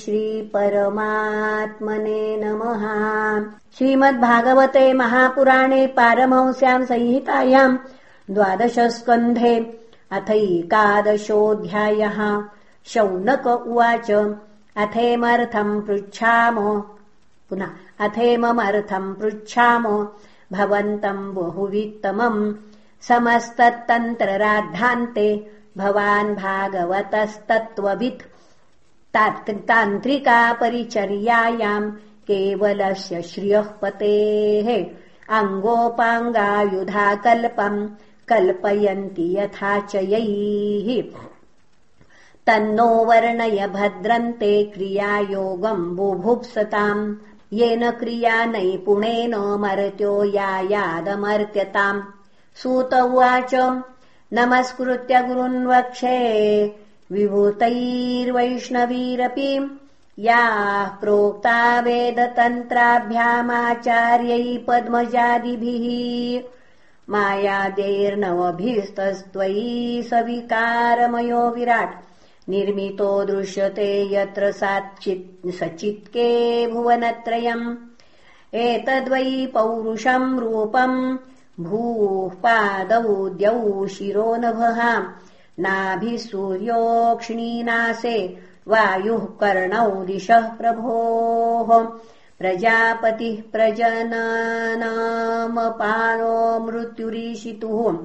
श्रीपरमात्मने नमः। श्रीमद्भागवते महापुराणे पारमहंस्याम् संहितायाम् द्वादशस्कन्धे अथैकादशोऽध्यायः शौनक उवाच अथेमर्थम् पृच्छाम पुनः अथेममर्थम् पृच्छाम भवन्तम् बहुवित्तमम् समस्तत्तन्त्रराद्धान्ते भवान् भागवतस्तत्त्ववित् तान्त्रिकापरिचर्यायाम् केवलस्य श्रियः पतेः अङ्गोपाङ्गायुधाकल्पम् कल्पयन्ति यथा च यैः। तन्नो वर्णय भद्रन्ते क्रियायोगम् बुभुप्सताम् येन क्रिया नैपुणेन मर्त्यो यायादमर्त्यताम् सूत उवाच नमस्कृत्य गुरुन्वक्षे विभूतैर्वैष्णवीरपि याः प्रोक्ता वेदतन्त्राभ्यामाचार्यै पद्मजादिभिः। मायादेर्नवभिस्तस्त्वयि सविकारमयो विराट्। निर्मितो दृश्यते यत्र सचित्के भुवनत्रयम्। एतद्वै पौरुषम् रूपम्। भूः पादौ द्यौ शिरो नभः नाभिः सूर्योक्षिणीनासे वायुः कर्णौ दिशः प्रभोः। प्रजापतिः प्रजननामपानो मृत्युरीशितुः।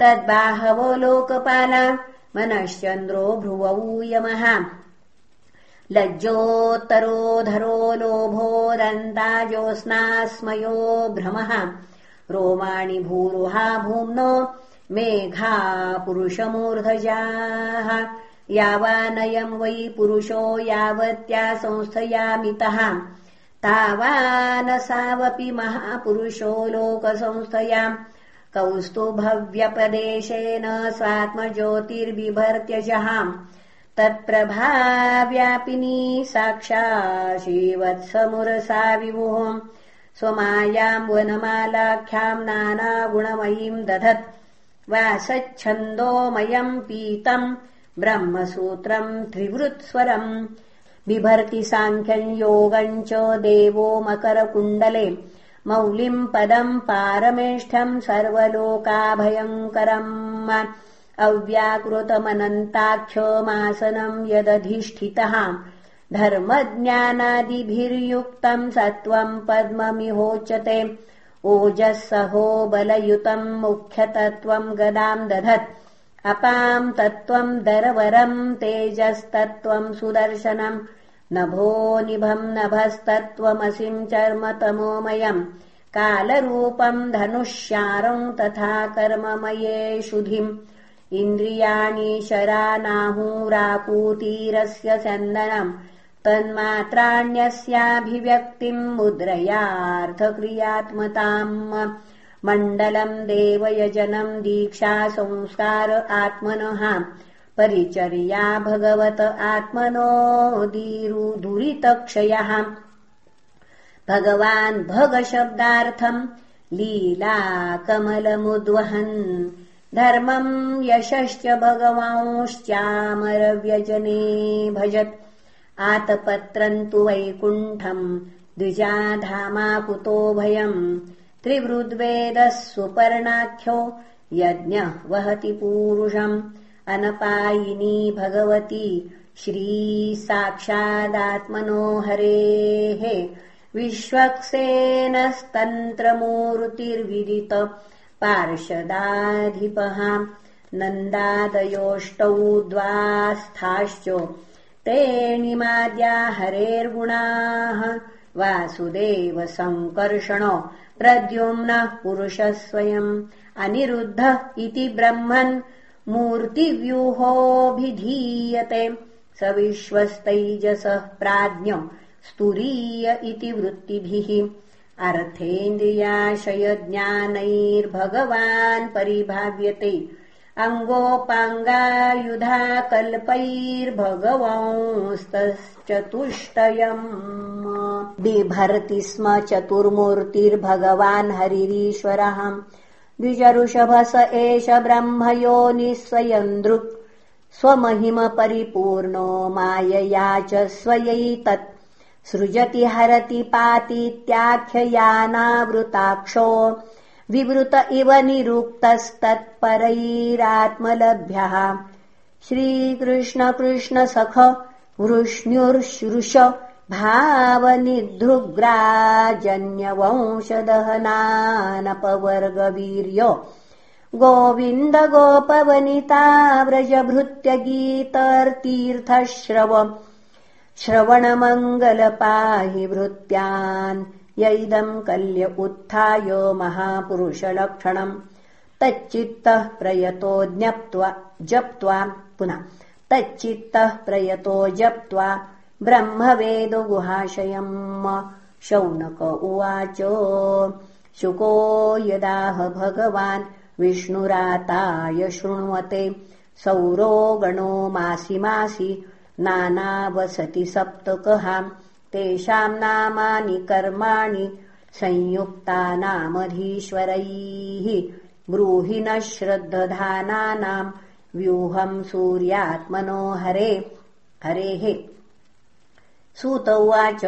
तद्बाहवो लोकपाला मनश्चन्द्रो भ्रुवौ यमः। लज्जोत्तरोधरो लोभोदन्ताजोऽस्नास्मयो भ्रमः। रोमाणि भूरुहा भूम्नो मेघा पुरुषमूर्धजाः यावानयम् वै पुरुषो यावत्या संस्थयामितः। तावानसावपि महापुरुषो लोकसंस्थयाम्। कौस्तुभव्यपदेशेन स्वात्मज्योतिर्बिभर्त्यजहाम् तत्प्रभाव्यापिनी साक्षा श्रीवत्समुरसा विभुः। स्वमायाम् वनमालाख्याम् नानागुणमयीम् दधत् वासच्छन्दोमयम् पीतम् ब्रह्मसूत्रम् त्रिवृत्स्वरम् बिभर्ति साङ्ख्यम् योगम् च देवो मकरकुण्डले मौलिम् पदम् पारमेष्ठम् सर्वलोकाभयङ्करम् अव्याकृतमनन्ताख्यमासनम् यदधिष्ठितः धर्मज्ञानादिभिर्युक्तम् सत्त्वम् पद्ममिहोच्यते ओजः सहो बलयुतम् मुख्यतत्त्वम् गदाम् दधत्। अपाम् तत्त्वम् दरवरम् तेजस्तत्त्वम् सुदर्शनम्। नभो निभम् नभस्तत्त्वमसिम् चर्मतमोमयम् कालरूपम् धनुष्यारम् तथा कर्ममयेषुधिम्। इन्द्रियाणि शरानाहूरापूतीरस्य चन्दनम् तन्मात्राण्यस्याभिव्यक्तिम् मुद्रयार्थक्रियात्मताम् मण्डलम् देवयजनम् दीक्षा संस्कार आत्मनः परिचर्या भगवत आत्मनो दुरितक्षयः। भगवान् भगशब्दार्थम् लीलाकमलमुद्वहन्। धर्मम् यशश्च भगवांश्चामरव्यजने भजत् आतपत्रम् तु वैकुण्ठम् द्विजाधामाकुतोभयम् त्रिवृद्वेदः सुपर्णाख्यो यज्ञः वहति पूरुषम् अनपायिनी भगवती श्रीसाक्षादात्मनो हरेः विश्वक्सेनस्तन्त्रमूर्तिर्विदित पार्षदाधिपः नन्दादयोष्टौ द्वास्थाश्च तेणिमाद्या हरेर्गुणाः। वासुदेव सङ्कर्षण प्रद्युम्नः पुरुषः स्वयम् अनिरुद्धः इति ब्रह्मन् मूर्तिव्यूहोऽभिधीयते। स विश्वस्तैजसः प्राज्ञ स्तुरीय इति वृत्तिभिः। अर्थेन्द्रियाशयज्ञानैर्भगवान् परिभाव्यते अङ्गोपाङ्गायुधा कल्पैर्भगवंस्तश्चतुष्टयम् बिभर्ति स्म चतुर्मूर्तिर्भगवान् हरिरीश्वरः। द्विजऋषभ स एष ब्रह्मयो निःस्वयन्दृक् स्वमहिमपरिपूर्णो मायया च स्वयैतत्। सृजति हरति पातीत्याख्ययानावृताक्षो विवृत इव निरुक्तस्तत्परैरात्मलभ्यः। श्रीकृष्णकृष्णसख वृष्ण्युर्श्रुष भावनिधृग्राजन्यवंशदहनानपवर्गवीर्य गोविन्द गोपवनिता व्रजभृत्यगीतर्तीर्थश्रव श्रवणमङ्गलपाहि भृत्यान् य इदम् कल्य उत्थाय महापुरुषलक्षणम् तच्चित्तः प्रयतो ज्ञप्त्वा जप्त्वा पुनः तच्चित्तः प्रयतो जप्त्वा ब्रह्मवेदगुहाशयम् शौनक उवाच। शुको यदाह भगवान् विष्णुराताय शृण्वते सौरो गणो मासि मासि नानावसति सप्तकहाम् तेषाम् नामानि कर्माणि संयुक्तानामधीश्वरैः ब्रूहि न श्रद्धधानानाम् व्यूहम् सूर्यात्मनो हरे। हरेः सूत उवाच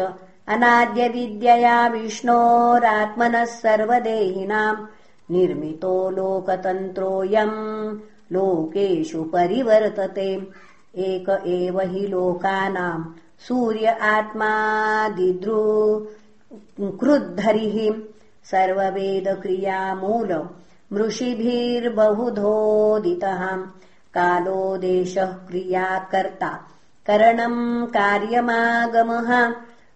अनाद्यविद्यया विष्णोरात्मनः सर्वदेहिनाम् निर्मितो लोकतन्त्रोऽयम्। लोकेषु परिवर्तते। एक एव हि लोकानाम् सूर्य आत्मादिद्रु क्रुद्धरिः सर्ववेदक्रियामूल मृषिभिर्बहुधोदितः कालो देशः क्रियाकर्ता। करणम् कार्यमागमः।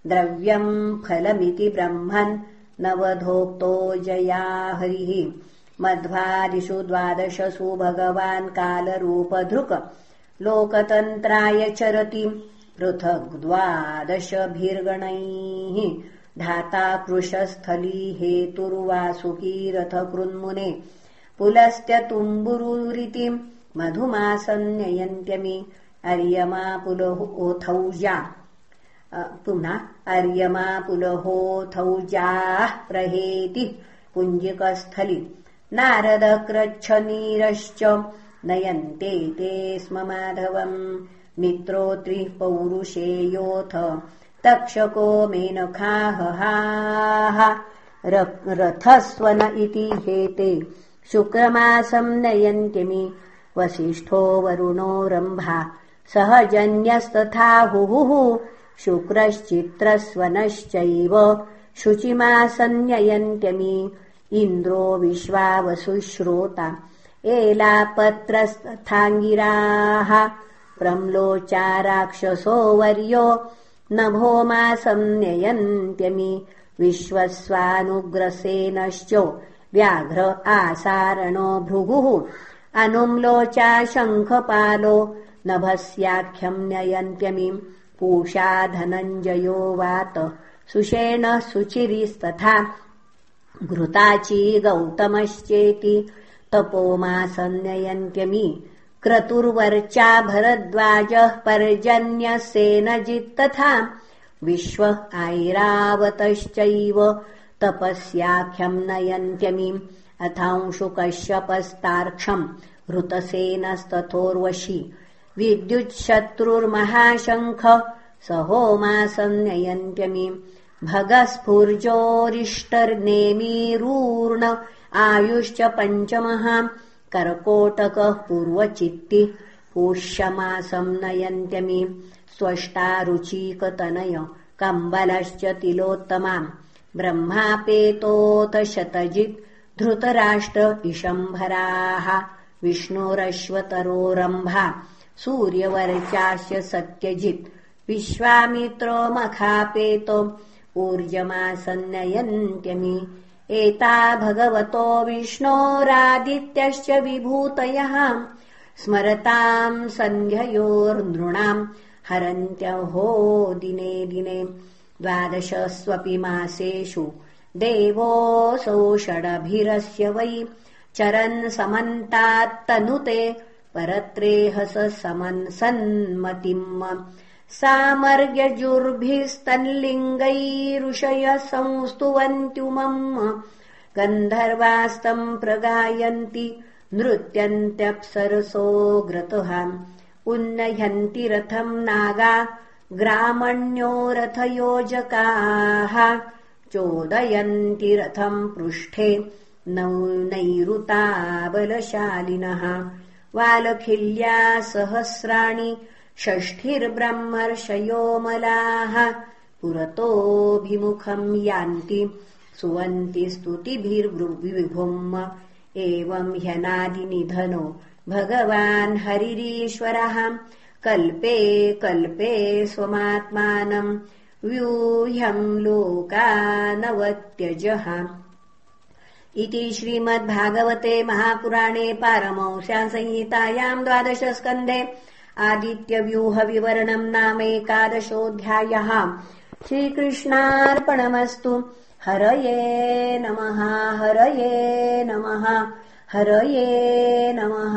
द्रव्यम् फलमिति ब्रह्मन् नवधोक्तो जया हरिः। मध्वादिषु द्वादशसु भगवान् कालरूपधृक्। लोकतन्त्राय चरति पृथग्द्वादशभिर्गणैः धाता कृशस्थली हेतुर्वासुकीरथ कृन्मुने पुलस्त्यतुम्बुरुरिति मधुमासन्ययन्त्यमि अर्यमा पुलहोऽथौजा पुनः? अर्यमा पुलहोऽथौजाः प्रहेति पुञ्जिकस्थलि नारदक्रच्छनीरश्च नयन्ते ते स्म माधवम् मित्रोत्रिः पौरुषेयोऽथ तक्षको मेनखाहहाः रथस्वन इति हेते। शुक्रमासम् नयन्त्यमि वसिष्ठो वरुणो रम्भा सहजन्यस्तथाहुः शुक्रश्चित्रस्वनश्चैव शुचिमासन्ययन्त्यमि इन्द्रो विश्वावसुश्रोता। एलापत्रस्तथाङ्गिराः प्रम्लोचा राक्षसो वर्यो नभोमासन्ययन्त्यमि विश्वस्वानुग्रसेनश्च व्याघ्र आसारणो भृगुः। अनुम्लोचा शङ्खपालो नभस्याख्यम् पूषा धनञ्जयो वात सुषेणः सुचिरिस्तथा। घृताची गौतमश्चेति तपोमासन्ययन्त्यमि क्रतुर्वर्चा भरद्वाजः पर्जन्यसेनजित्तथा विश्व ऐरावतश्चैव तपस्याख्यम् नयन्त्यमीम् अथांशुकश्यपस्तार्क्षम् ऋतसेनस्तथोर्वशी। विद्युच्छत्रुर्महाशङ्ख स होमासन्नयन्त्यमीम् भगस्फुर्जोरिष्टर्नेमीरूर्ण आयुश्च पञ्चमः कर्कोटकः पूर्वचित्ति पुष्यमासम् नयन्त्यमी स्वष्टारुचीकतनय कम्बलश्च तिलोत्तमाम् ब्रह्मापेतोऽथ शतजित् धृतराष्ट्र इशम्भराः विष्णोरश्वतरो रम्भा सूर्यवर्चास्य सत्यजित् विश्वामित्रो मखापेतो ऊर्जमासन्नयन्त्यमि एता भगवतो विष्णोरादित्यश्च विभूतयः। स्मरताम् सन्ध्ययोर्नृणाम् हरन्त्यहो दिने दिने। द्वादशस्वपि मासेषु। देवोऽसौ षडभिरस्य वै। चरन् समन्तात्तनुते। परत्रेहस समन् सन्मतिम् सामर्ग्यजुर्भिस्तल्लिङ्गैरुषय संस्तुवन्त्युमम् गन्धर्वास्तम् प्रगायन्ति नृत्यन्त्यप्सरसो ग्रतुः उन्नयन्ति रथम् नागा ग्रामण्यो रथयोजकाः चोदयन्ति रथम् पृष्ठे नौ नैरुता बलशालिनः वालखिल्या सहस्राणि षष्ठिर्ब्रह्मर्षयोमलाः पुरतोऽभिमुखम् यान्ति सुवन्ति स्तुतिभिर्विभुम् एवम् ह्यनादिनिधनो भगवान् हरिरीश्वरः। कल्पे कल्पे स्वमात्मानम् व्यूह्यम् लोकानवत्यजः। इति श्रीमद्भागवते महापुराणे पारमंस्याम् संहितायाम् द्वादशस्कन्धे आदित्यव्यूहविवरणम् नामेकादशोऽध्यायः श्रीकृष्णार्पणमस्तु। हरये नमः हरये नमः हरये नमः